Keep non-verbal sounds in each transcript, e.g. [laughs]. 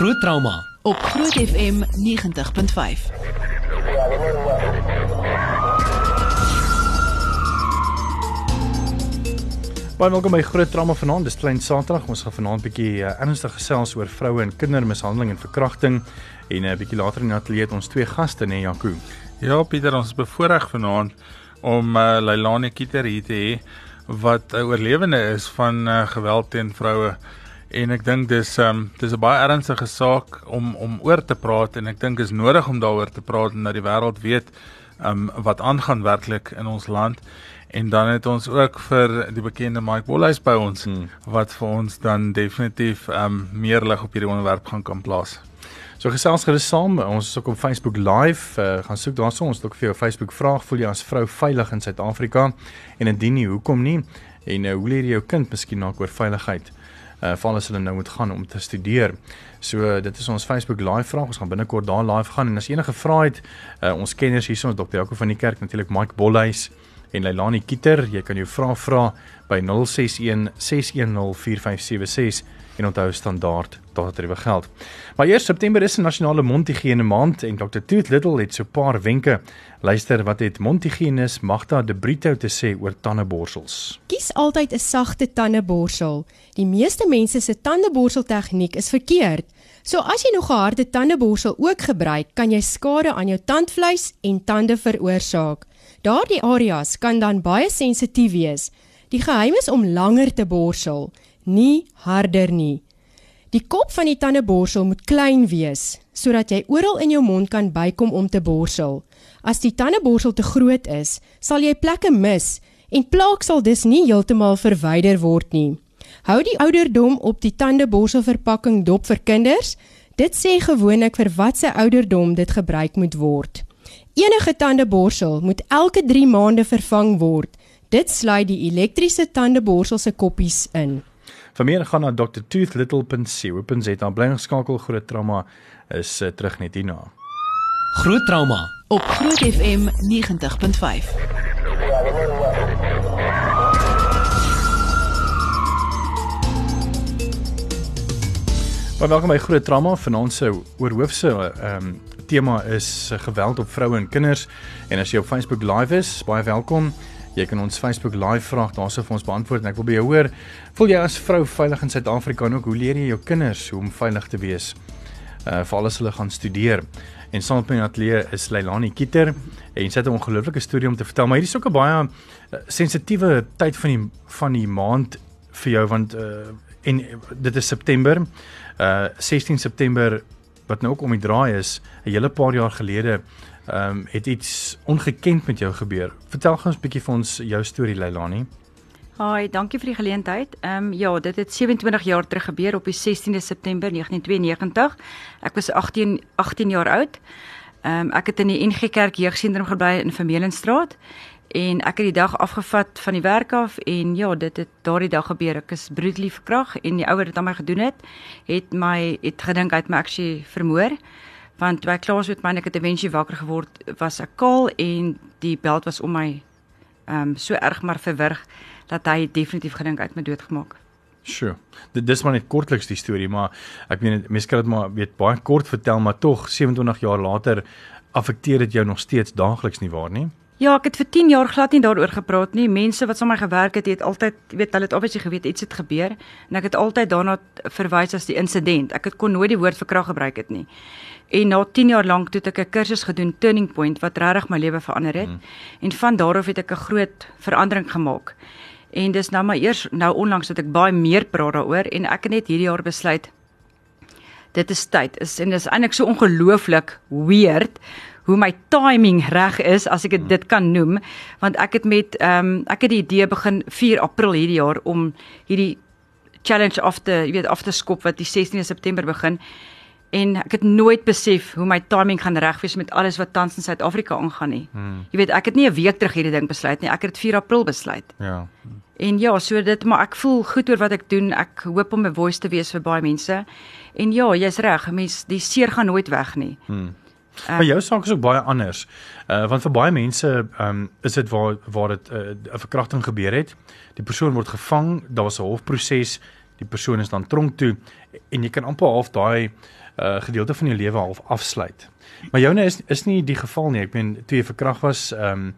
Groot trauma op Groot FM 90.5. Baie welkom by Groot Trauma vanaand. Dis klein Saterdag. Ons gaan vanaand 'n bietjie uh, ernstig gesels oor vroue en kindermishandeling en verkrachting en 'n uh, bietjie later in die ateljee het ons twee gaste, nee Jaco. Ja, Pieter, ons is bevoorreg vanaand om uh, Leilani Kieter hier te hê wat 'n uh, oorlewende is van uh, geweld teen vroue. En ek dink dis um dis 'n baie ernstige saak om om oor te praat en ek dink is nodig om daaroor te praat en dat die wêreld weet um wat aangaan werklik in ons land. En dan het ons ook vir die bekende Mike Bolhuis by ons hmm. wat vir ons dan definitief um meer lig op hierdie onderwerp gaan kan plaas. So gesels gerus saam. Ons is ook op Facebook Live. Uh, gaan soek daarso. Ons het ook vir jou Facebook vraag. Voel jy as vrou veilig in Suid-Afrika? En indien nie, hoekom nie? En uh, hoe leer jy jou kind miskien na oor veiligheid? Uh veral as hulle nou moet gaan om te studeer. So uh, dit is ons Facebook live vraag. Ons gaan binnekort daar live gaan en as enige vrae het, uh ons kenners hier ons Dr. Jaco van die kerk natuurlik Mike Bolhuis en Leilani Kieter. Jy kan jou vrae vra by 061 610 4576 en onthou standaard daardie geld. Maar eers September is 'n nasionale mondhygiëne maand en Dr. Tooth Little het so 'n paar wenke. Luister wat het mondhygiënis Magda De Brito te sê oor tandeborsels. Kies altyd 'n sagte tandeborsel. Die meeste mense se tandeborsel tegniek is verkeerd. So as jy nog 'n harde tandeborsel ook gebruik, kan jy skade aan jou tandvleis en tande veroorsaak. Daardie areas kan dan baie sensitief wees. Die geheim is om langer te borsel, nie harder nie. Die kop van die tandeborsel moet klein wees sodat jy oral in jou mond kan bykom om te borsel. As die tandeborsel te groot is, sal jy plekke mis en plaak sal dus nie heeltemal verwyder word nie. Hou die ouderdom op die tandeborsel-verpakking dop vir kinders. Dit sê gewoonlik vir watter ouderdom dit gebruik moet word. Enige tandeborsel moet elke 3 maande vervang word. Dit sluit die elektriese tandeborsel se koppies in. Vir meer gaan na drtoothLittle.co.za. Bly geskakel groot trauma is uh, terug net hierna. Groot trauma op Groot FM 90.5. Welkom by Groot Trauma. Vanaand se oorhoofse ehm um, tema is geweld op vroue en kinders en as jy op Facebook live is, baie welkom. Jy kan ons Facebook live vraag daarso vir ons beantwoord en ek wil by jou hoor, voel jy as vrou veilig in Suid-Afrika en ook hoe leer jy jou kinders hoe om veilig te wees? Uh vir alles hulle gaan studeer. En saam met my atelier is Leilani Kieter en sy het 'n ongelooflike storie om te vertel, maar hierdie is ook 'n baie uh, sensitiewe tyd van die van die maand vir jou want uh en dit is September. Uh 16 September wat nou ook om die draai is, 'n hele paar jaar gelede, ehm um, het iets ongekend met jou gebeur. Vertel gou ons 'n bietjie vir ons jou storie Leilani. Haai, dankie vir die geleentheid. Ehm um, ja, dit het 27 jaar terug gebeur op die 16de September 1992. Ek was 18 18 jaar oud. Ehm um, ek het in die NG Kerk Jeugsentrum gebly in Vermelenstraat en ek het die dag afgevat van die werk af en ja, dit het daardie dag gebeur. Ek is brutally verkragt en die ouer wat aan my gedoen het, het my het gedink hy het my actually vermoor. Want toe ek klaar was met my en ek het eventueel wakker geword, was ek kaal en die beld was om my ehm um, so erg maar verwrig dat hy definitief gedink het my doodgemaak. Sjoe. Dit dis maar net kortliks die storie, maar ek meen mense kan dit maar weet baie kort vertel, maar tog 27 jaar later affekteer dit jou nog steeds daagliks nie waar nie? Ja, ek het vir 10 jaar glad nie daaroor gepraat nie. Mense wat saam met my gewerk het, het altyd, weet hulle het obviously geweet iets het gebeur en ek het altyd daarna verwys as die insident. Ek het kon nooit die woord verkrag gebruik het nie. En na 10 jaar lank het ek 'n kursus gedoen Turning Point wat regtig my lewe verander het. Hmm. En van daar af het ek 'n groot verandering gemaak. En dis nou maar eers nou onlangs dat ek baie meer praat daaroor en ek het net hierdie jaar besluit dit is tyd. Is en dis eintlik so ongelooflik weird hoe my timing reg is as ek dit kan noem want ek het met ehm um, ek het die idee begin 4 April hierdie jaar om hierdie challenge af te jy weet af te skop wat die 16de September begin en ek het nooit besef hoe my timing gaan reg wees met alles wat tans in Suid-Afrika aangaan nie. Hmm. Jy weet ek het nie 'n week terug hierdie ding besluit nie. Ek het dit 4 April besluit. Ja. En ja, so dit maar ek voel goed oor wat ek doen. Ek hoop om 'n voice te wees vir baie mense. En ja, jy's reg, mense die seer gaan nooit weg nie. Hmm. Uh, maar jou saak is ook baie anders. Uh want vir baie mense ehm um, is dit waar waar dit 'n uh, verkrachting gebeur het. Die persoon word gevang, daar was 'n hofproses, die persoon is dan tronk toe en jy kan amper half daai uh gedeelte van jou lewe half afsluit. Maar joune is is nie die geval nie. Ek meen toe jy verkrag was, ehm um,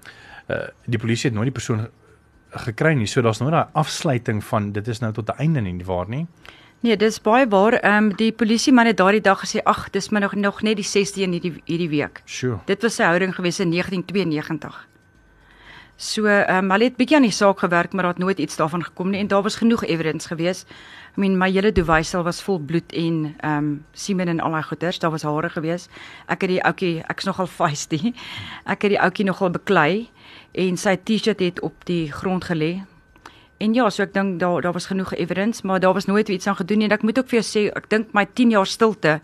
uh die polisie het nooit die persoon gekry nie. So daar's nou 'n afsluiting van dit is nou tot 'n einde nie, waar nie? Nee, dis baie waar. Ehm um, die polisieman het daardie dag gesê, "Ag, dis my nog nog net die 16 hierdie hierdie week." Sure. Dit was sy houding gewees in 1992. So, ehm um, hulle het bietjie aan die saak gewerk, maar daar het nooit iets daarvan gekom nie en daar was genoeg evidence gewees. I mean, my hele duwysel was vol bloed en ehm um, semen en al daai goeters. Daar was hare gewees. Ek het die ouetjie, ek's nogal [laughs] feisty. Ek het die ouetjie nogal beklei en sy T-shirt het op die grond gelê. En ja, so ek dink daar daar was genoeg evidence, maar daar was nooit iets aan gedoen nie. En ek moet ook vir jou sê, ek dink my 10 jaar stilte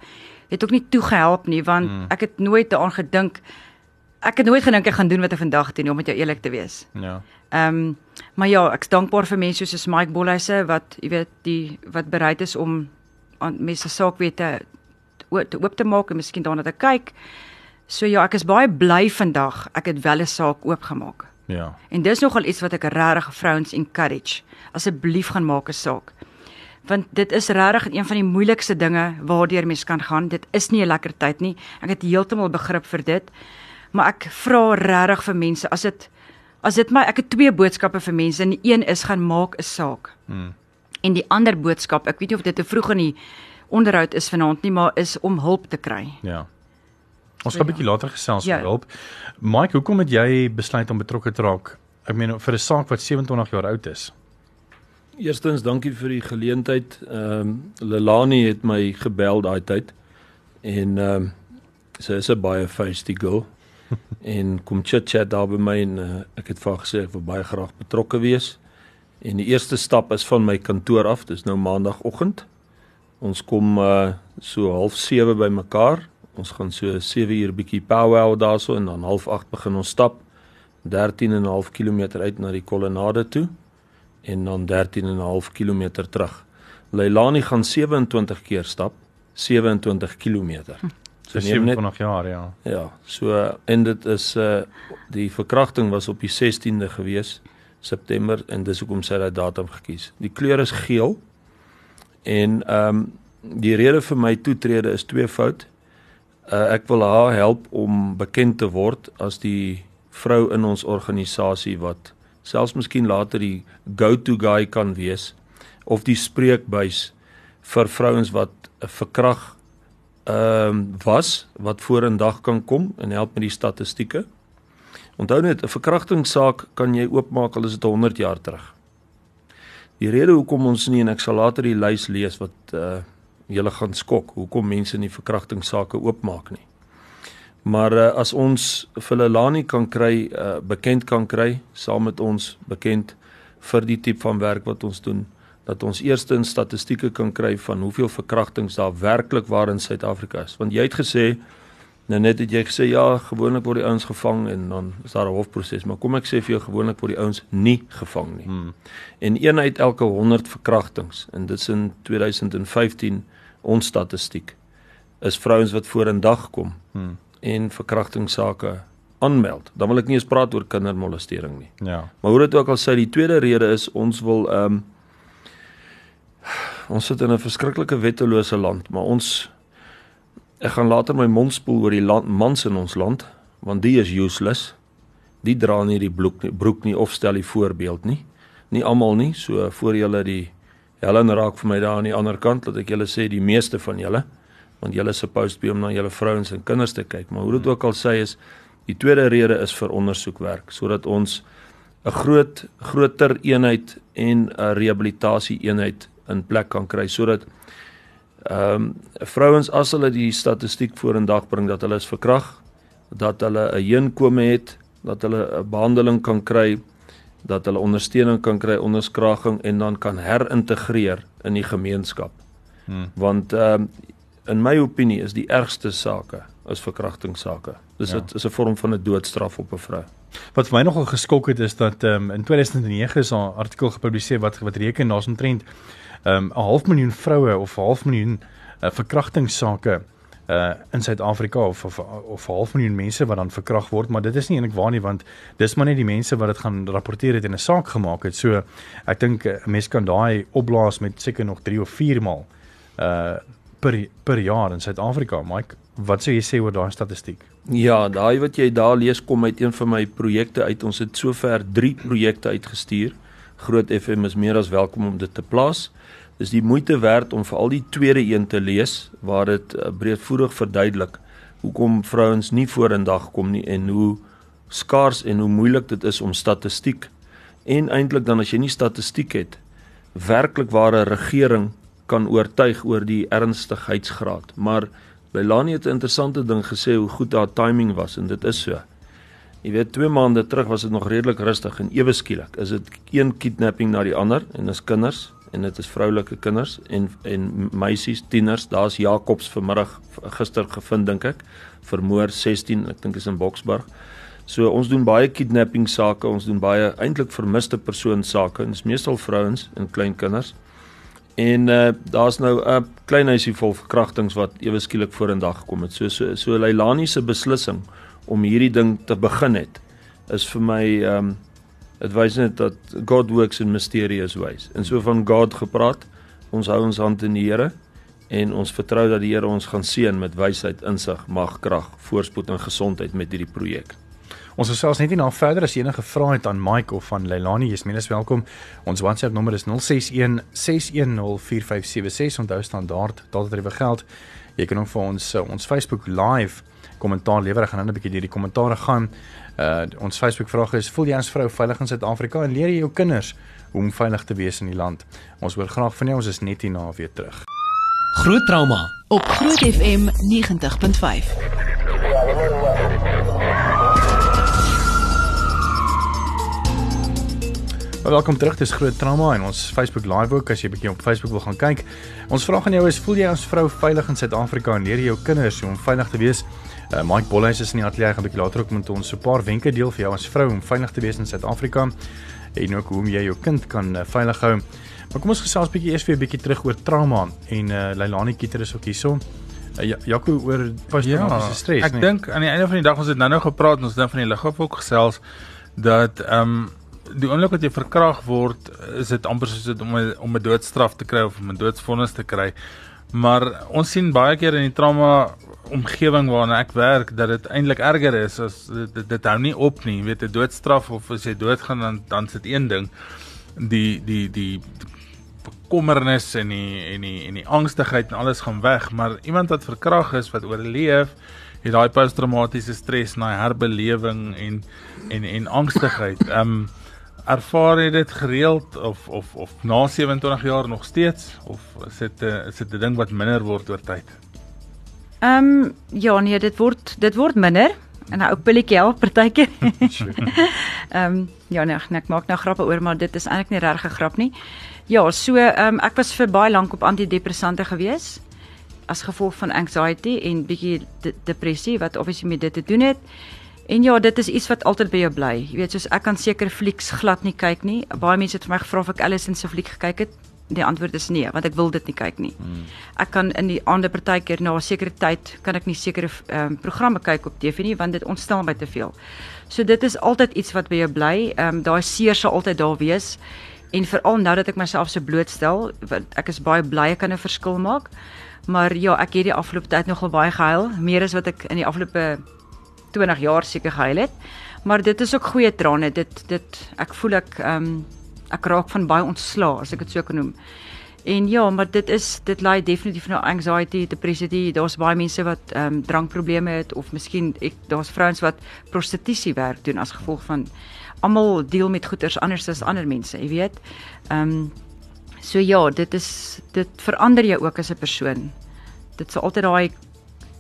het ook nie toegehelp nie, want mm. ek het nooit daaraan gedink ek het nooit gedink ek gaan doen wat ek vandag doen om met jou eerlik te wees. Ja. Ehm um, maar ja, ek's dankbaar vir mense soos Mike Bolhuise wat jy weet die wat bereid is om aan mense saak weet te te oop te maak en miskien daarna te kyk. So ja, ek is baie bly vandag ek het wel 'n saak oopgemaak. Ja. En dis nogal iets wat ek regtig vrouens encourage. Asseblief gaan maak 'n saak. Want dit is regtig een van die moeilikste dinge waardeur mens kan gaan. Dit is nie 'n lekker tyd nie. Ek het heeltemal begrip vir dit. Maar ek vra regtig vir mense as dit as dit my ek het twee boodskappe vir mense en die een is gaan maak 'n saak. Hmm. En die ander boodskap, ek weet nie of dit te vroeg in die onderhoud is vanaand nie, maar is om hulp te kry. Ja. Ons gaan 'n ja. bietjie later gesels Ja. oor hulp. Mike, hoekom het jy besluit om betrokke te raak? Ek meen vir 'n saak wat 27 jaar oud is. Eerstens dankie vir die geleentheid. Ehm um, Lelani het my gebel daai tyd en ehm um, sy is 'n baie feisty girl [laughs] en kom chit-chat daar by my en uh, ek het vir haar gesê ek wil baie graag betrokke wees. En die eerste stap is van my kantoor af. Dis nou maandagooggend. Ons kom uh so half 7 by mekaar. Ons gaan so 7 uur bietjie powwow daarso en dan half 8 begin ons stap 13 en 'n half kilometer uit na die kolonnade toe en dan 13 en 'n half kilometer terug. Leilani gaan 27 keer stap, 27 kilometer. So neem net 27 jaar, ja. ja, so en dit is uh die verkrachting was op die 16de gewees September en dis hoekom sy daai datum gekies. Die kleur is geel. En ehm um, die rede vir my toetrede is tweefoud. Uh ek wil haar help om bekend te word as die vrou in ons organisasie wat selfs miskien later die go-to guy kan wees of die spreekbuis vir vrouens wat verkrag ehm um, was wat vorendag kan kom en help met die statistieke. Onthou net 'n verkrachtingssaak kan jy oopmaak al is dit 100 jaar terug. Die rede hoekom ons nie en ek sal later die lys lees wat uh julle gaan skok hoekom mense nie verkrachtingssake oopmaak nie. Maar uh, as ons vir Lelani kan kry, uh, bekend kan kry, saam met ons bekend vir die tipe van werk wat ons doen, dat ons eerstens statistieke kan kry van hoeveel verkrachtings daar werklik waar in Suid-Afrika is. Want jy het gesê nou net het jy gesê ja, gewoonlik word die ouens gevang en dan is daar 'n hofproses, maar kom ek sê vir jou gewoonlik word die ouens nie gevang nie. Hmm. En een uit elke 100 verkrachtings en dit is in 2015 ons statistiek is vrouens wat vorendag kom Hmm. en verkrachtingssake aanmeld. Dan wil ek nie eens praat oor kindermolestering nie. Ja. Maar hoe dit ook al sê, die tweede rede is ons wil ehm um, ons sit in 'n verskriklike wettelose land, maar ons ek gaan later my mond spoel oor die land, mans in ons land, want die is useless. Die dra nie die broek nie, broek nie of stel die voorbeeld nie. Nie almal nie, so voor julle die Helen raak vir my daar aan die ander kant, laat ek julle sê die meeste van julle, want julle is supposed be om na julle vrouens en kinders te kyk, maar hoe dit ook al sê is die tweede rede is vir ondersoekwerk sodat ons 'n groot groter eenheid en 'n rehabilitasie eenheid in plek kan kry sodat ehm um, vrouens as hulle die statistiek vorendag bring dat hulle is verkrag, dat hulle 'n heenkome het, dat hulle 'n behandeling kan kry, dat hulle ondersteuning kan kry, onderskraging en dan kan herintegreer in die gemeenskap. Hmm. Want ehm um, in my opinie is die ergste sake is verkrachtingssake. Dis Ja. dit is 'n vorm van 'n doodstraf op 'n vrou. Wat vir my nogal geskok het is dat ehm um, in 2009 is 'n artikel gepubliseer wat wat reken daar's omtrent ehm um, 'n half miljoen vroue of 'n half miljoen uh, verkrachtingssake uh in Suid-Afrika of of of half miljoen mense wat dan verkragt word, maar dit is nie eintlik waar nie want dis maar net die mense wat dit gaan rapporteer het en 'n saak gemaak het. So ek dink 'n mens kan daai opblaas met seker nog 3 of 4 maal uh per per jaar in Suid-Afrika. Mike, wat sou jy sê oor daai statistiek? Ja, daai wat jy daar lees kom uit een van my projekte uit. Ons het sover 3 projekte uitgestuur. Groot FM is meer as welkom om dit te plaas. Dis die moeite werd om veral die tweede een te lees waar dit uh, breedvoerig verduidelik hoekom vrouens nie vorendag kom nie en hoe skaars en hoe moeilik dit is om statistiek en eintlik dan as jy nie statistiek het werklik ware regering kan oortuig oor die ernstigheidsgraad maar Leilani het 'n interessante ding gesê hoe goed haar timing was en dit is so. Jy weet 2 maande terug was dit nog redelik rustig en ewe skielik is dit een kidnapping na die ander en dis kinders en dit is vroulike kinders en en meisies tieners. Daar's Jacobs vanmiddag gister gevind dink ek. Vermoor 16 ek dink is in Boksburg. So ons doen baie kidnapping sake ons doen baie eintlik vermiste persoon sake en dit is meestal vrouens en klein kinders. En uh daar's nou 'n klein huisie vol verkrachtings wat ewe skielik vorendag gekom het. So so so Leilani se beslissing om hierdie ding te begin het is vir my um dit wys net dat God works in mysterious ways. En so van God gepraat, ons hou ons hand in die Here en ons vertrou dat die Here ons gaan seën met wysheid, insig, mag, krag, voorspoed en gesondheid met hierdie projek. Ons gesels net nie nou verder as enige vrae het aan Mike of van Leilani, jy's minstens welkom. Ons WhatsApp nommer is 061 610 4576. Onthou standaard daardie geld. Jy kan ook vir ons uh, ons Facebook live kommentaar lewer. Ek gaan nou 'n bietjie hierdie kommentaare gaan. Uh ons Facebook vraag is: Voel jy as vrou veilig in Suid-Afrika en leer jy jou kinders hoe om veilig te wees in die land? Ons hoor graag van jou. Ons is net hier na weer terug. Groot trauma op Groot FM 90.5. welkom terug. Dis Groot Trauma en ons Facebook Live ook as jy bietjie op Facebook wil gaan kyk. Ons vraag aan jou is: Voel jy as vrou veilig in Suid-Afrika en leer jy jou kinders om veilig te wees? Uh, Mike Bolhuis is in die ateljee gaan bietjie later ook met ons so 'n paar wenke deel vir jou as vrou om veilig te wees in Suid-Afrika en ook hoe jy jou kind kan uh, veilig hou. Maar kom ons gesels bietjie eers weer 'n bietjie terug oor trauma en uh, Leilani Kieter is ook hierso. Uh, Jaco oor posttraumatiese ja, stres, Ek nee? dink aan die einde van die dag ons het nou-nou gepraat, ons het dan van die liggaam ook gesels dat ehm um, die oomblik wat jy verkrag word, is dit amper soos dit om 'n om 'n doodstraf te kry of om 'n doodsvonnis te kry. Maar ons sien baie keer in die trauma omgewing waarna ek werk dat dit eintlik erger is as dit, dit, dit hou nie op nie. Jy weet 'n doodstraf of as jy doodgaan dan dan sit een ding die die die bekommernis en die en die en die angstigheid en alles gaan weg, maar iemand wat verkrag is wat oorleef het daai posttraumatiese stres en daai herbelewing en en en angstigheid. Ehm um, ervaar jy dit gereeld of of of na 27 jaar nog steeds of is dit 'n is dit 'n ding wat minder word oor tyd? Ehm um, ja nee, dit word dit word minder en 'n ou pilletjie help partykeer. [laughs] Ehm um, ja nee, ek maak nou grappe oor maar dit is eintlik nie regtig 'n grap nie. Ja, so ehm um, ek was vir baie lank op antidepressante gewees as gevolg van anxiety en bietjie de depressie wat obviously met dit te doen het. En ja, dit is iets wat altyd by jou bly. Jy weet, soos ek kan seker flieks glad nie kyk nie. Baie mense het vir my gevra of ek Alice se fliek gekyk het. Die antwoord is nee, want ek wil dit nie kyk nie. Hmm. Ek kan in die aande partykeer na 'n sekere tyd kan ek nie sekere ehm um, programme kyk op TV nie want dit ontstel my te veel. So dit is altyd iets wat by jou bly. Ehm um, daai seer sal altyd daar wees. En veral nou dat ek myself so blootstel, want ek is baie bly ek kan 'n verskil maak. Maar ja, ek het die afgelope tyd nogal baie gehuil, meer as wat ek in die afgelope 20 jaar seker gehuil het. Maar dit is ook goeie trane. Dit dit ek voel ek ehm um, ek raak van baie ontslaa as ek dit so kan noem. En ja, maar dit is dit lei definitief na anxiety, depressie. Daar's baie mense wat ehm um, drankprobleme het of miskien ek daar's vrouens wat prostitusie werk doen as gevolg van almal deel met goeders anders as ander mense, jy weet. Ehm um, so ja, dit is dit verander jou ook as 'n persoon. Dit sal altyd daai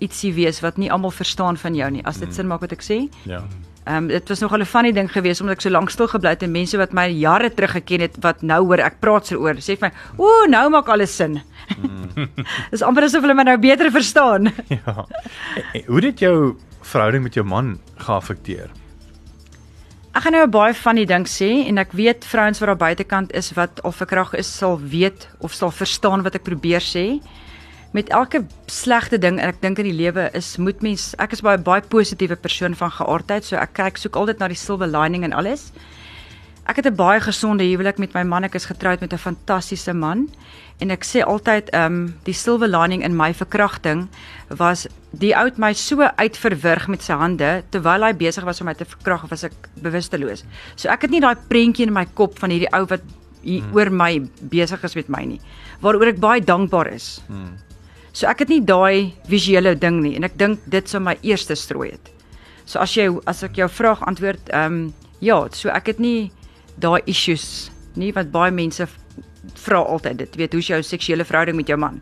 ietsie wees wat nie almal verstaan van jou nie. As dit mm. sin maak wat ek sê? Ja. Ehm um, dit was nogal 'n funny ding geweest omdat ek so lank stil gebly het en mense wat my jare terug geken het wat nou hoor ek praat so oor, sê vir my, "Ooh, nou maak alles sin." Mm. [laughs] Dis amper asof hulle my nou beter verstaan. [laughs] ja. Hoe het jou verhouding met jou man geaffekteer? Ek gaan nou 'n baie funny ding sê en ek weet vrouens wat daar buitekant is wat al verkrag is sal weet of sal verstaan wat ek probeer sê. Met elke slegte ding en ek dink in die lewe is moet mens ek is baie baie positiewe persoon van geaardheid, so ek kyk soek altyd na die silver lining in alles. Ek het 'n baie gesonde huwelik met my man. Ek is getroud met 'n fantastiese man en ek sê altyd ehm um, die silver lining in my verkrachting was die ou het my so uitverwrig met sy hande terwyl hy besig was om my te verkrag of was ek bewusteloos. So ek het nie daai prentjie in my kop van hierdie ou wat hier hmm. oor my besig is met my nie waaroor ek baie dankbaar is. Hmm. So ek het nie daai visuele ding nie en ek dink dit sou my eerste strooi het. So as jy as ek jou vraag antwoord ehm um, ja, so ek het nie daai issues nie wat baie mense vra altyd dit weet hoe's jou seksuele verhouding met jou man.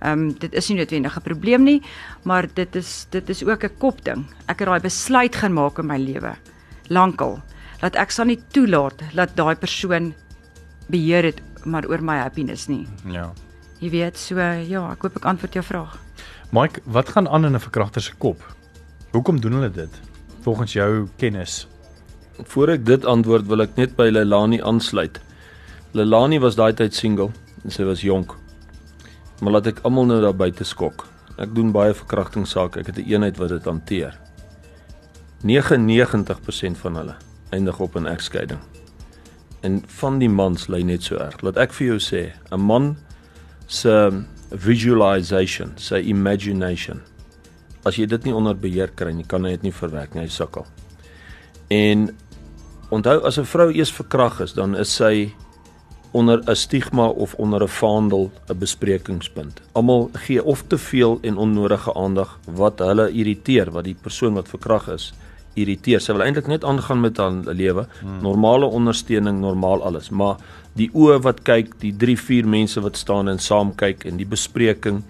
Ehm um, dit is nie noodwendig 'n probleem nie, maar dit is dit is ook 'n kopding. Ek het daai besluit gemaak in my lewe lankal dat ek sal nie toelaat dat daai persoon beheer het maar oor my happiness nie. Ja. Jy weet, so ja, ek hoop ek antwoord jou vraag. Mike, wat gaan aan in 'n verkragter se kop? Hoekom doen hulle dit? Volgens jou kennis. Voordat ek dit antwoord, wil ek net by Lelani aansluit. Lelani was daai tyd single en sy was jonk. Maar laat ek almal nou daar buite skok. Ek doen baie verkrachtingssake. Ek het 'n eenheid wat dit hanteer. 99% van hulle eindig op 'n egskeiding. En van die mans lê net so erg. Laat ek vir jou sê, 'n man se visualization, sy imagination. As jy dit nie onder beheer kry nie, kan hy dit nie verwerk nie, hy sukkel. En onthou as 'n vrou eers verkragt is, dan is sy onder 'n stigma of onder 'n vaandel 'n besprekingspunt. Almal gee of te veel en onnodige aandag wat hulle irriteer, wat die persoon wat verkragt is irriteer. Sy wil eintlik net aangaan met haar lewe, hmm. normale ondersteuning, normaal alles, maar die oë wat kyk, die 3, 4 mense wat staan en saam kyk en die bespreking,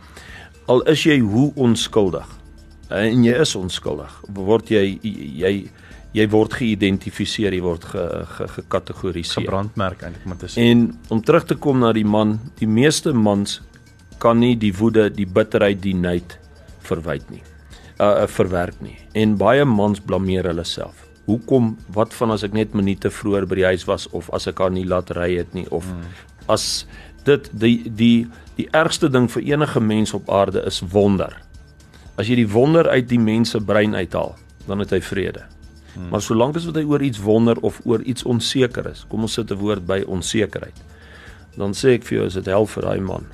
al is jy hoe onskuldig en jy is onskuldig, word jy jy jy word geïdentifiseer, jy word gekategoriseer. Ge, ge Gebrandmerk eintlik moet dit sê. En om terug te kom na die man, die meeste mans kan nie die woede, die bitterheid, die nait verwyd nie. Uh, verwerk nie. En baie mans blameer hulle self. Hoekom wat van as ek net minute vroeër by die huis was of as ek haar nie laat ry het nie of hmm. as dit die die die ergste ding vir enige mens op aarde is wonder. As jy die wonder uit die mens se brein uithaal, dan het hy vrede. Hmm. Maar solank as wat hy oor iets wonder of oor iets onseker is, kom ons sit 'n woord by onsekerheid. Dan sê ek vir jou is dit hel vir daai man.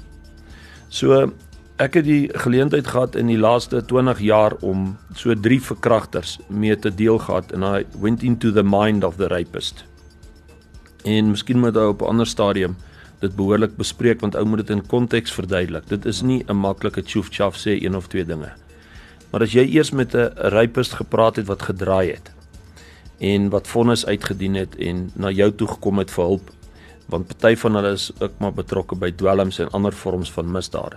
So ek het die geleentheid gehad in die laaste 20 jaar om so drie verkragters mee te deel gehad en I went into the mind of the rapist. En miskien moet ou op 'n ander stadium dit behoorlik bespreek want ou moet dit in konteks verduidelik. Dit is nie 'n maklike tjoef tjaf sê een of twee dinge. Maar as jy eers met 'n rapist gepraat het wat gedraai het en wat vonnis uitgedien het en na jou toe gekom het vir hulp want party van hulle is ook maar betrokke by dwelms en ander vorms van misdade.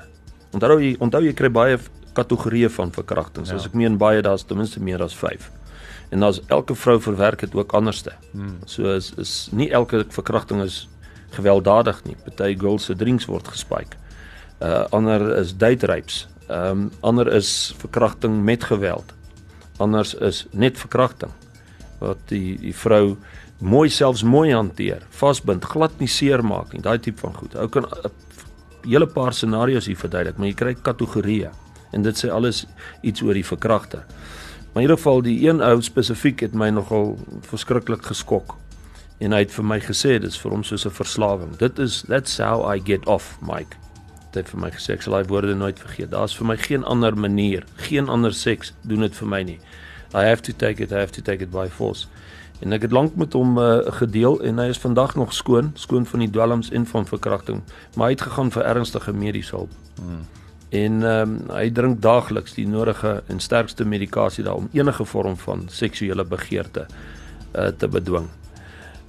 Onthou jy onthou jy kry baie kategorieë van verkrachtings. Ja. As ek meen baie daar's ten minste meer as 5. En daar's elke vrou verwerk dit ook anderste. Hmm. So is is nie elke verkrachting is gewelddadig nie. Party girls se drinks word gespike. Uh ander is date rapes. Ehm um, ander is verkrachting met geweld. Anders is net verkrachting wat die die vrou mooi selfs mooi hanteer, vasbind, glad nie seermaak nie, daai tipe van goed. Ou kan 'n hele paar scenario's hier verduidelik, maar jy kry kategorieë en dit sê alles iets oor die verkragter. Maar in ieder geval die een ou spesifiek het my nogal verskriklik geskok. En hy het vir my gesê dit is vir hom soos 'n verslawing. Dit is that's how I get off, Mike. Dit het vir my gesê ek sal daai woorde nooit vergeet. Daar's vir my geen ander manier, geen ander seks doen dit vir my nie. I have to take it, I have to take it by force. En ek het lank met hom uh, gedeel en hy is vandag nog skoon, skoon van die dwelms en van verkrachting, maar hy het gegaan vir ernstige mediese hulp. Hmm. En ehm um, hy drink daagliks die nodige en sterkste medikasie daar om enige vorm van seksuele begeerte uh, te bedwing.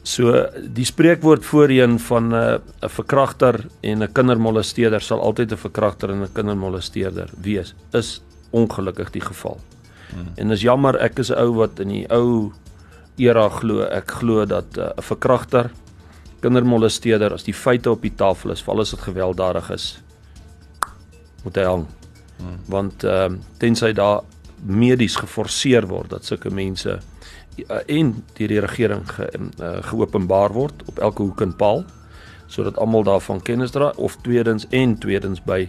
So die spreekwoord voorheen van 'n uh, 'n verkragter en 'n kindermolesteerder sal altyd 'n verkragter en 'n kindermolesteerder wees, is ongelukkig die geval. Hmm. En is jammer ek is 'n ou wat in die ou era glo ek glo dat uh, 'n uh, verkragter kindermolesteerder as die feite op die tafel is, val as dit gewelddadig is moet hy hang. Hmm. Want ehm uh, tensy daar medies geforseer word dat sulke mense uh, en deur die regering ge, uh, geopenbaar word op elke hoek en paal sodat almal daarvan kennis dra of tweedens en tweedens by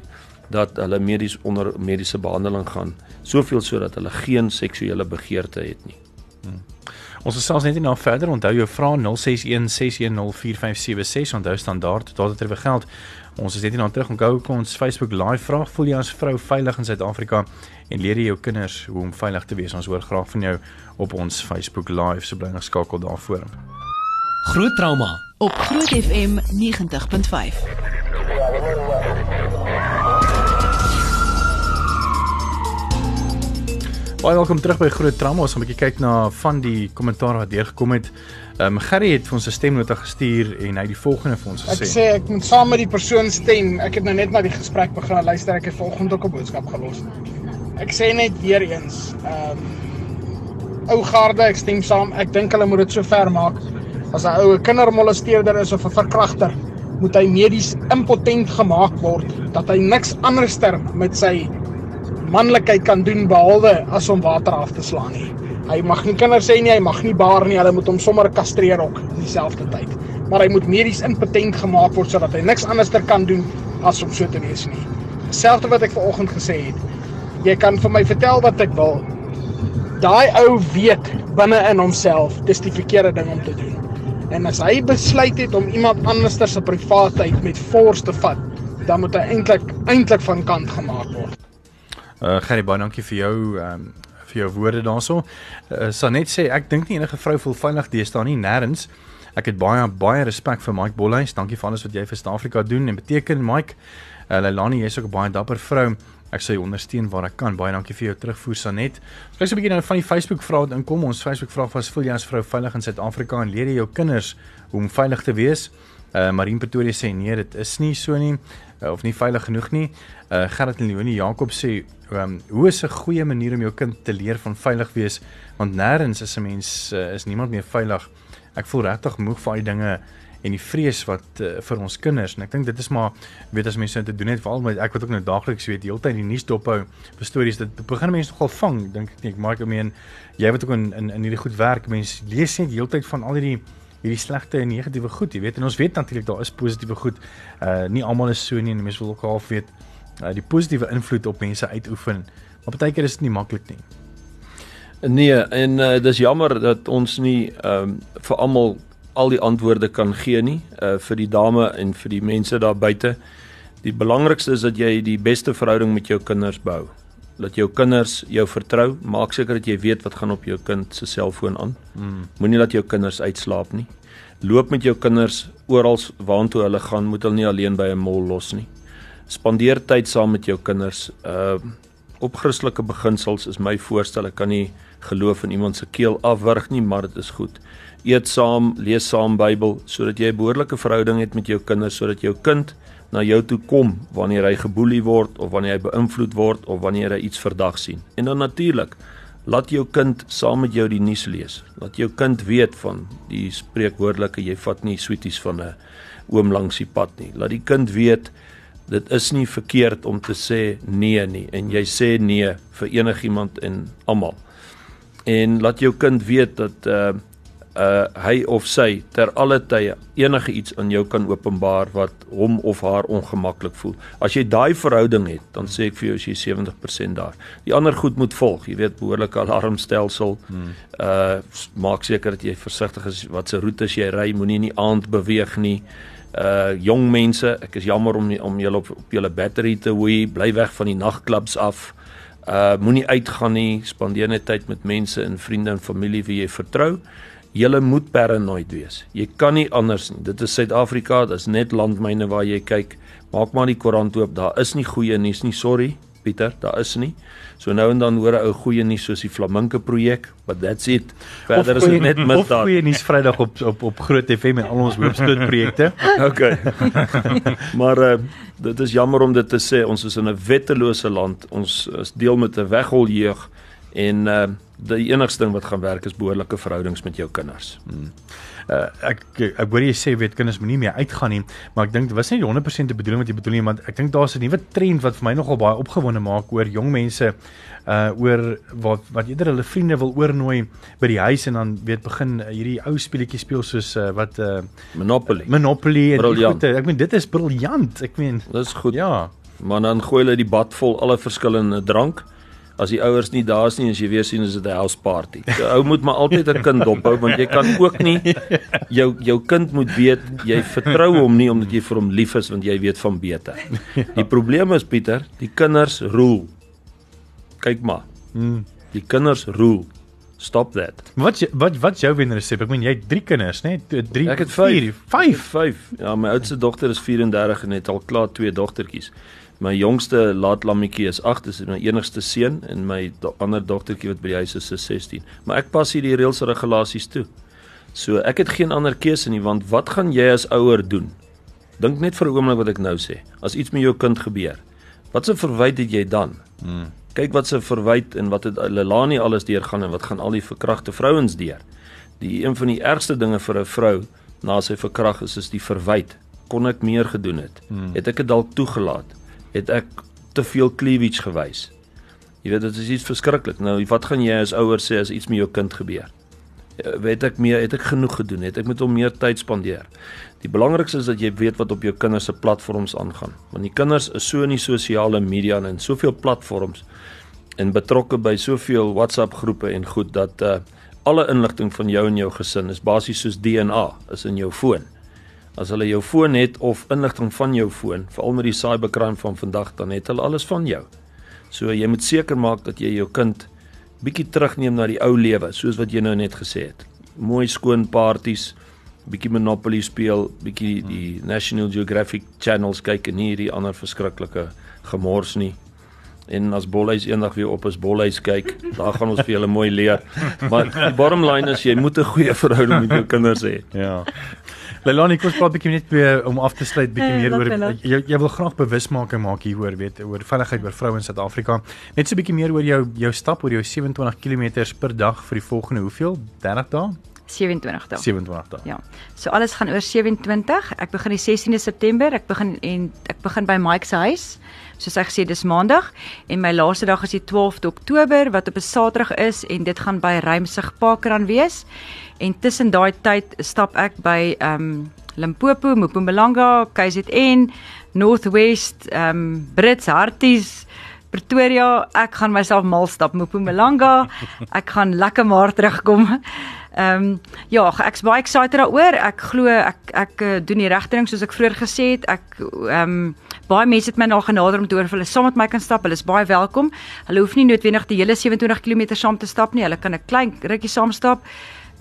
dat hulle medies onder mediese behandeling gaan, soveel sodat hulle geen seksuele begeerte het nie. Ons is selfs net nie nou verder onthou jou vra 0616104576 onthou standaard tot dit terwyl geld. Ons is net nie nou terug onthou kom ons Facebook live vra voel jy as vrou veilig in Suid-Afrika en leer jy jou kinders hoe om veilig te wees. Ons hoor graag van jou op ons Facebook live so bly geskakel daarvoor. Groot trauma op Groot FM 90.5. Baie welkom terug by Groot Trauma. Ons gaan 'n bietjie kyk na van die kommentaar wat deurgekom het. Ehm um, Gerry het vir ons 'n stemnota gestuur en hy het die volgende vir ons Ek gesê. sê ek moet saam met die persoon stem. Ek het nou net na die gesprek begin luister. Ek het vanoggend ook 'n boodskap gelos. Ek sê net weer eens, ehm um, ou garde, ek stem saam. Ek dink hulle moet dit so ver maak as 'n ou 'n kindermolesteerder is of 'n verkragter, moet hy medies impotent gemaak word dat hy niks anderster met sy manlikheid kan doen behalwe as om water af te slaan nie. Hy mag nie kinders hê nie, hy mag nie baar nie, hulle moet hom sommer kastreer ook in dieselfde tyd. Maar hy moet medies impotent gemaak word sodat hy niks anderster kan doen as om so te wees nie. Selfs wat ek vanoggend gesê het. Jy kan vir my vertel wat ek wil. Daai ou weet binne in homself dis die verkeerde ding om te doen. En as hy besluit het om iemand anderster se privaatheid met force te vat, dan moet hy eintlik eintlik van kant gemaak word. Uh Gerry baie dankie vir jou um, vir jou woorde daaroor. Uh, Sanet sê ek dink nie enige vrou voel veilig deesdae nie nêrens. Ek het baie baie respek vir Mike Bolhuis. Dankie vir alles wat jy vir Suid-Afrika doen en beteken Mike. Uh, Leilani, jy's ook 'n baie dapper vrou. Ek sê ondersteun waar ek kan. Baie dankie vir jou terugvoer Sanet. Ons kyk so 'n bietjie nou van die Facebook vrae wat inkom. Ons Facebook vraag was voel jy as vrou veilig in Suid-Afrika en leer jy jou kinders hoe om veilig te wees? Uh Marine Pretoria sê nee, dit is nie so nie uh, of nie veilig genoeg nie. Uh Gerrit Leonie Jakob sê um, hoe is 'n goeie manier om jou kind te leer van veilig wees want nêrens is 'n mens uh, is niemand meer veilig. Ek voel regtig moeg vir al die dinge en die vrees wat uh, vir ons kinders en ek dink dit is maar weet as mense dit doen het veral met ek wat ook nou daagliks weet heeltyd die nuus dophou vir stories dit begin mense nogal vang dink ek nie ek maak ek meen jy wat ook in in, in hierdie goed werk mense lees net heeltyd van al hierdie hierdie slegte en negatiewe goed, jy weet, en ons weet natuurlik daar is positiewe goed. Uh nie almal is so nie en mense wil ook half weet uh, die positiewe invloed op mense uitoefen. Maar baie keer is dit nie maklik nie. Nee, en uh, dis jammer dat ons nie ehm um, vir almal al die antwoorde kan gee nie, uh vir die dame en vir die mense daar buite. Die belangrikste is dat jy die beste verhouding met jou kinders bou. Dat jou kinders jou vertrou, maak seker dat jy weet wat gaan op jou kind se selfoon aan. Mm. Moenie laat jou kinders uitslaap nie. Loop met jou kinders oral waartoe hulle gaan, moet hulle nie alleen by 'n mall los nie. Spandeer tyd saam met jou kinders. Uh op Christelike beginsels is my voorstel, ek kan nie geloof in iemand se keel afwurg nie, maar dit is goed. Eet saam, lees saam Bybel sodat jy 'n behoorlike verhouding het met jou kinders sodat jou kind na jou toe kom wanneer hy geboelie word of wanneer hy beïnvloed word of wanneer hy iets verdag sien. En dan natuurlik, laat jou kind saam met jou die nuus lees. Laat jou kind weet van die spreekwoordelike jy vat nie sweeties van 'n oom langs die pad nie. Laat die kind weet dit is nie verkeerd om te sê nee nie en jy sê nee vir enigiemand en almal. En laat jou kind weet dat uh uh hy of sy ter alle tye enige iets aan jou kan openbaar wat hom of haar ongemaklik voel. As jy daai verhouding het, dan sê ek vir jou as jy 70% daar. Die ander goed moet volg. Jy weet behoorlike alarmstelsel. Hmm. Uh maak seker dat jy versigtig is wat se roetes jy ry, moenie in die aand beweeg nie. Uh jong mense, ek is jammer om om julle op op julle battery te hooi, bly weg van die nagklubs af. Uh moenie uitgaan nie, spandeer net tyd met mense en vriende en familie wie jy vertrou. Julle moet paranoid wees. Jy kan nie anders nie. Dit is Suid-Afrika, dis net landmyne waar jy kyk. Maak maar die koerant oop. Daar is nie goeie nuus nie. Sorry, Pieter, daar is nie. So nou en dan hoor 'n ou goeie nuus soos die Flaminke projek, but that's it. Verder is dit net Of misdaad. goeie nuus Vrydag op op op Groot FM en al ons hoofstoot projekte. [laughs] Okay. [laughs] maar uh, dit is jammer om dit te sê. Ons is in 'n wettelose land. Ons is deel met 'n weghol jeug en uh, die enigste ding wat gaan werk is behoorlike verhoudings met jou kinders. Hmm. Uh, ek ek hoor jy sê weet kinders moenie meer uitgaan nie, maar ek dink dit was nie die 100% die bedoeling wat jy bedoel nie, want ek dink daar's 'n nuwe trend wat vir my nogal baie opgewonde maak oor jong mense uh oor wat wat eerder hulle vriende wil oornooi by die huis en dan weet begin uh, hierdie ou speletjies speel soos uh, wat uh Monopoly. Monopoly en goeie. Ek meen dit is briljant. Ek meen Dis goed. ja. Maar dan gooi hulle die bad vol alle verskillende drank. As die ouers nie daar is nie, as jy weer sien is dit 'n house party. So ou moet maar altyd 'n kind dophou want jy kan ook nie jou jou kind moet weet jy vertrou hom nie omdat jy vir hom lief is want jy weet van beter. Die probleem is Pieter, die kinders roel. Kyk maar. Die kinders roel. Stop that. Wat jy- wat wat jou wenresep? Ek meen jy het 3 kinders, né? 3 Ek het 5. 5. 5. Ja, my oudste dogter is 34 en het al klaar twee dogtertjies. My jongste laatlammetjie is 8, dis my enigste seun en my do ander dogtertjie wat by die huis is is 16. Maar ek pas hier die reëls en regulasies toe. So ek het geen ander keuse nie want wat gaan jy as ouer doen? Dink net vir 'n oomblik wat ek nou sê. As iets met jou kind gebeur, wat se verwyte het jy dan? Hmm. Kyk wat se verwyte en wat het Lelani alles deurgaan en wat gaan al die verkragte vrouens deur. Die een van die ergste dinge vir 'n vrou na sy verkrag is is die verwyte. Kon ek meer gedoen het? Hmm. Het ek dit dalk toegelaat? Het ek te veel cleavage gewys? Jy weet dit is iets verskriklik. Nou wat gaan jy as ouer sê as iets met jou kind gebeur? Eh, Weet ek meer, het ek genoeg gedoen? Het ek met hom meer tyd spandeer? Die belangrikste is dat jy weet wat op jou kinders se platforms aangaan. Want die kinders is so in die sosiale media en in soveel platforms en betrokke by soveel WhatsApp groepe en goed dat uh alle inligting van jou en jou gesin is basies soos DNA is in jou foon. As hulle jou foon het of inligting van jou foon, veral met die cybercrime van vandag, dan het hulle alles van jou. So jy moet seker maak dat jy jou kind bietjie terugneem na die ou lewe, soos wat jy nou net gesê het. Mooi skoon parties, bietjie Monopoly speel, bietjie die National Geographic channels kyk en nie hierdie ander verskriklike gemors nie. En as Bolhuis eendag weer op as Bolhuis kyk, daar gaan ons vir julle mooi leer. Maar die bottom line is jy moet 'n goeie verhouding met jou kinders hê. Ja. Leilani, kom ons praat bietjie net weer om af te sluit bietjie Eh, meer oor jy, jy wil graag bewusmaking maak hieroor, weet, oor veiligheid oor vroue in Suid-Afrika. Net so bietjie meer oor jou jou stap oor jou 27 km per dag vir die volgende hoeveel? 30 dae? 27 dae. 27 dae. Ja. So alles gaan oor 27. Ek begin die 16de September. Ek begin en ek begin by Mike se huis. Soos hy gesê dis Maandag en my laaste dag is die 12de Oktober wat op 'n Saterdag is en dit gaan by Rymsig Parkrun wees. En tussen daai tyd stap ek by ehm um, Limpopo, Mpumalanga, KZN, Northwest, ehm um, Brits Harties Pretoria, ek gaan myself mal stap Mpumalanga. [laughs] Ek gaan lekker maar terugkom. Ehm um, ja, ek's baie excited daaroor. Ek glo ek ek uh, doen die regte ding soos ek vroeër gesê het. Ek ehm um, baie mense het my nou genader om te hoor of hulle saam met my kan stap. Hulle is baie welkom. Hulle hoef nie noodwendig die hele 27 km saam te stap nie. Hulle kan 'n klein rukkie saam stap.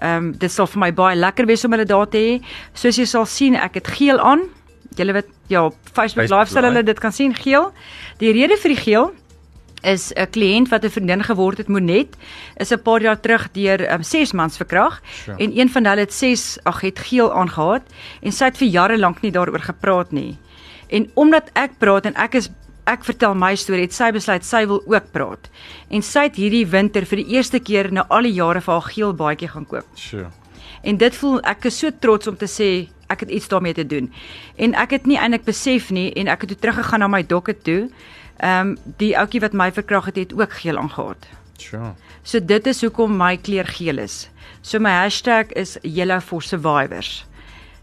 Ehm um, dit sal vir my baie lekker wees om hulle daar te hê. Soos jy sal sien, ek het geel aan. Julle weet ja, op Facebook, Facebook Live sal hulle dit kan sien geel. Die rede vir die geel is 'n kliënt wat 'n vriendin geword het, Monet, is 'n paar jaar terug deur um, 6 mans verkrag Sure. en een van hulle het 6 ag het geel aangehad en sy het vir jare lank nie daaroor gepraat nie. En omdat ek praat en ek is ek vertel my storie, het sy besluit sy wil ook praat. En sy het hierdie winter vir die eerste keer na al die jare vir haar geel baadjie gaan koop. Sure. En dit voel ek is so trots om te sê ek het iets daarmee te doen. En ek het nie eintlik besef nie en ek het toe teruggegaan na my dokke toe. Ehm um, die ouetjie wat my verkrag het, het ook geel aangehad. Sure. So dit is hoekom my kleur geel is. So my hashtag is Yellow for Survivors.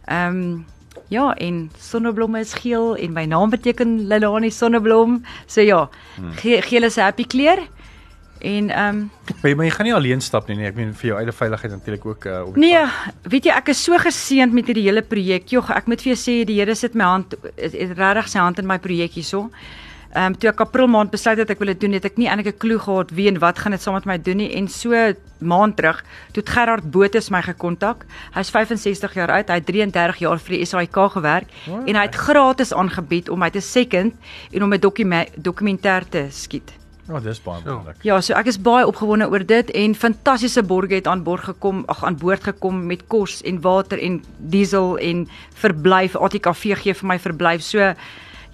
Ehm um, ja, en sonneblomme is geel en my naam beteken Lelani Sonneblom. So ja, ge geel is 'n happy kleur. En ehm um, Maar jy, maar jy gaan nie alleen stap nie, nee. Ek meen vir jou eie veiligheid natuurlik ook uh, op Nee, pad. weet jy ek is so geseënd met hierdie hele projek. Jogg, ek moet vir jou sê die Here sit my hand regtig sy hand in my projek hierso. Ehm um, toe ek April maand besluit het ek wil dit doen, het ek nie eintlik 'n klou gehad wie en wat gaan dit saam met my doen nie en so maand terug toe Gerard Botes my gekontak. Hy's 65 jaar oud, hy het 33 jaar vir die SAIK gewerk Wow. en hy het gratis aangebied om my te second en om 'n dokument dokumentêr te skiet. Ja, dis baie belangrik. Ja, so ek is baie opgewonde oor dit en fantastiese borge het aan boord gekom, ag aan boord gekom met kos en water en diesel en verblyf. ATKV gee vir my verblyf. So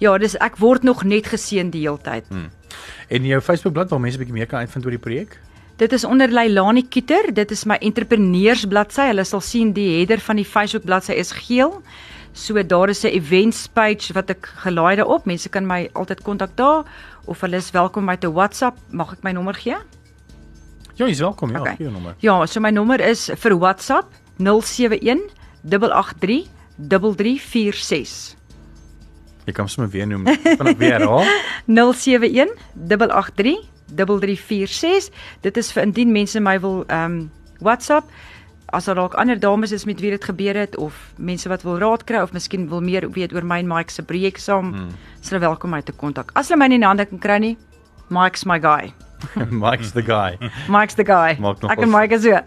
ja, dis ek word nog net geseën die hele tyd. Hmm. En jou Facebookblad waar mense bietjie meer kan uitvind oor die projek? Dit is onder Leilani Kieter. Dit is my entrepreneurs bladsy. Hulle sal sien die header van die Facebook bladsy is geel. So daar is 'n events page wat ek gelaai daarop. Mense kan my altyd kontak daar of hulle is welkom om my te WhatsApp. Mag ek my nommer gee? Ja, jy's welkom, ja, Okay. gee jou nommer. Ja, so my nommer is vir WhatsApp 071 883 3346. Jy kan sommer weer noem. Ek weer herhaal? 071 883 3346. Dit is vir indien mense my wil ehm um, WhatsApp as daar dalk ander dames is met wie dit gebeur het of mense wat wil raad kry of miskien wil meer weet oor my en Mike se projek saam, hmm. is hulle welkom my te kontak. As hulle my nie in hande kan kry nie, Mike's my guy. [laughs] Mike's the guy. [laughs] Mike's the guy. Ek en Mike is so.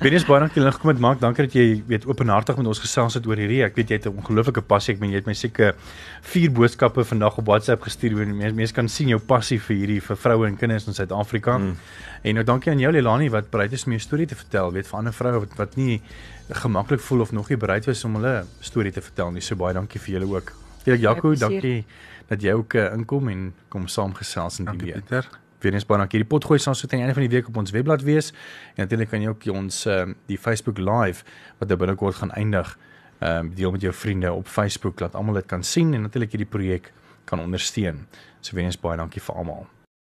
Wenes baie dankie dat jy gekom het Mark. Dankie dat jy weet openhartig met ons gesels het oor hierdie. Ek weet jy het 'n ongelooflike passie. Ek meen jy het my seker vier boodskappe vandag op WhatsApp gestuur mense mense kan sien jou passie vir hierdie vir vroue en kinders in Suid-Afrika. Mm. En nou dankie aan jou Lelani wat bereid is om jou storie te vertel. Weet vir ander vroue wat wat nie gemaklik voel of nog nie bereid is om hulle storie te vertel nie. So baie dankie vir julle ook. Vir Jaco, dankie dat jy ook uh, inkom en kom saamgesels in die weer. Pieter. Weer eens baie dankie. Die potgooi sal so teen die einde van die week op ons webblad wees. En natuurlik kan jy ook ons ehm uh, die Facebook live wat binnekort gaan eindig, ehm uh, deel met jou vriende op Facebook dat almal dit kan sien en natuurlik hierdie projek kan ondersteun. So weer eens baie dankie vir almal.